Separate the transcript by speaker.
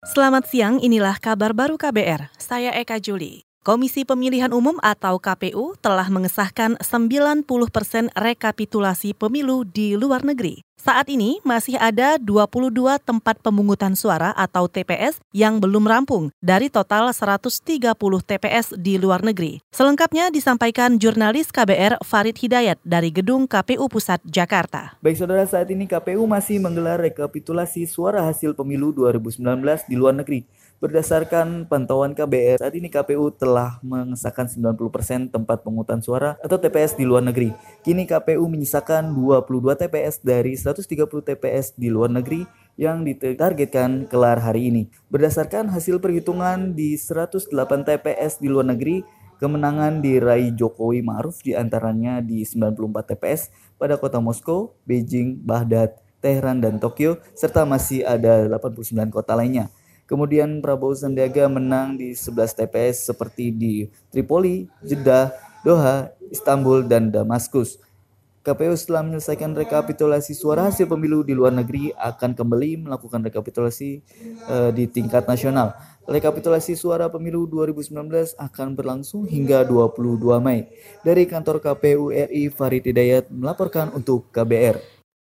Speaker 1: Selamat siang, inilah kabar baru KBR. Saya Eka Juli. Komisi Pemilihan Umum atau KPU telah mengesahkan 90 persen rekapitulasi pemilu di luar negeri. Saat ini masih ada 22 tempat pemungutan suara atau TPS yang belum rampung dari total 130 TPS di luar negeri. Selengkapnya disampaikan jurnalis KBR Farid Hidayat dari Gedung KPU Pusat Jakarta.
Speaker 2: Baik saudara, saat ini KPU masih menggelar rekapitulasi suara hasil pemilu 2019 di luar negeri. Berdasarkan pantauan KBR, saat ini KPU telah mengesahkan 90% tempat pemungutan suara atau TPS di luar negeri. Kini KPU menyisakan 22 TPS dari 130 TPS di luar negeri yang ditargetkan kelar hari ini. Berdasarkan hasil perhitungan di 108 TPS di luar negeri, kemenangan diraih Jokowi Maruf di antaranya di 94 TPS pada kota Moskow, Beijing, Baghdad, Teheran, dan Tokyo, serta masih ada 89 kota lainnya. Kemudian Prabowo Sandiaga menang di 11 TPS seperti di Tripoli, Jeddah, Doha, Istanbul, dan Damaskus. KPU setelah menyelesaikan rekapitulasi suara hasil pemilu di luar negeri akan kembali melakukan rekapitulasi uh, di tingkat nasional. Rekapitulasi suara pemilu 2019 akan berlangsung hingga 22 Mei. Dari kantor KPU RI Farid Hidayat melaporkan untuk KBR.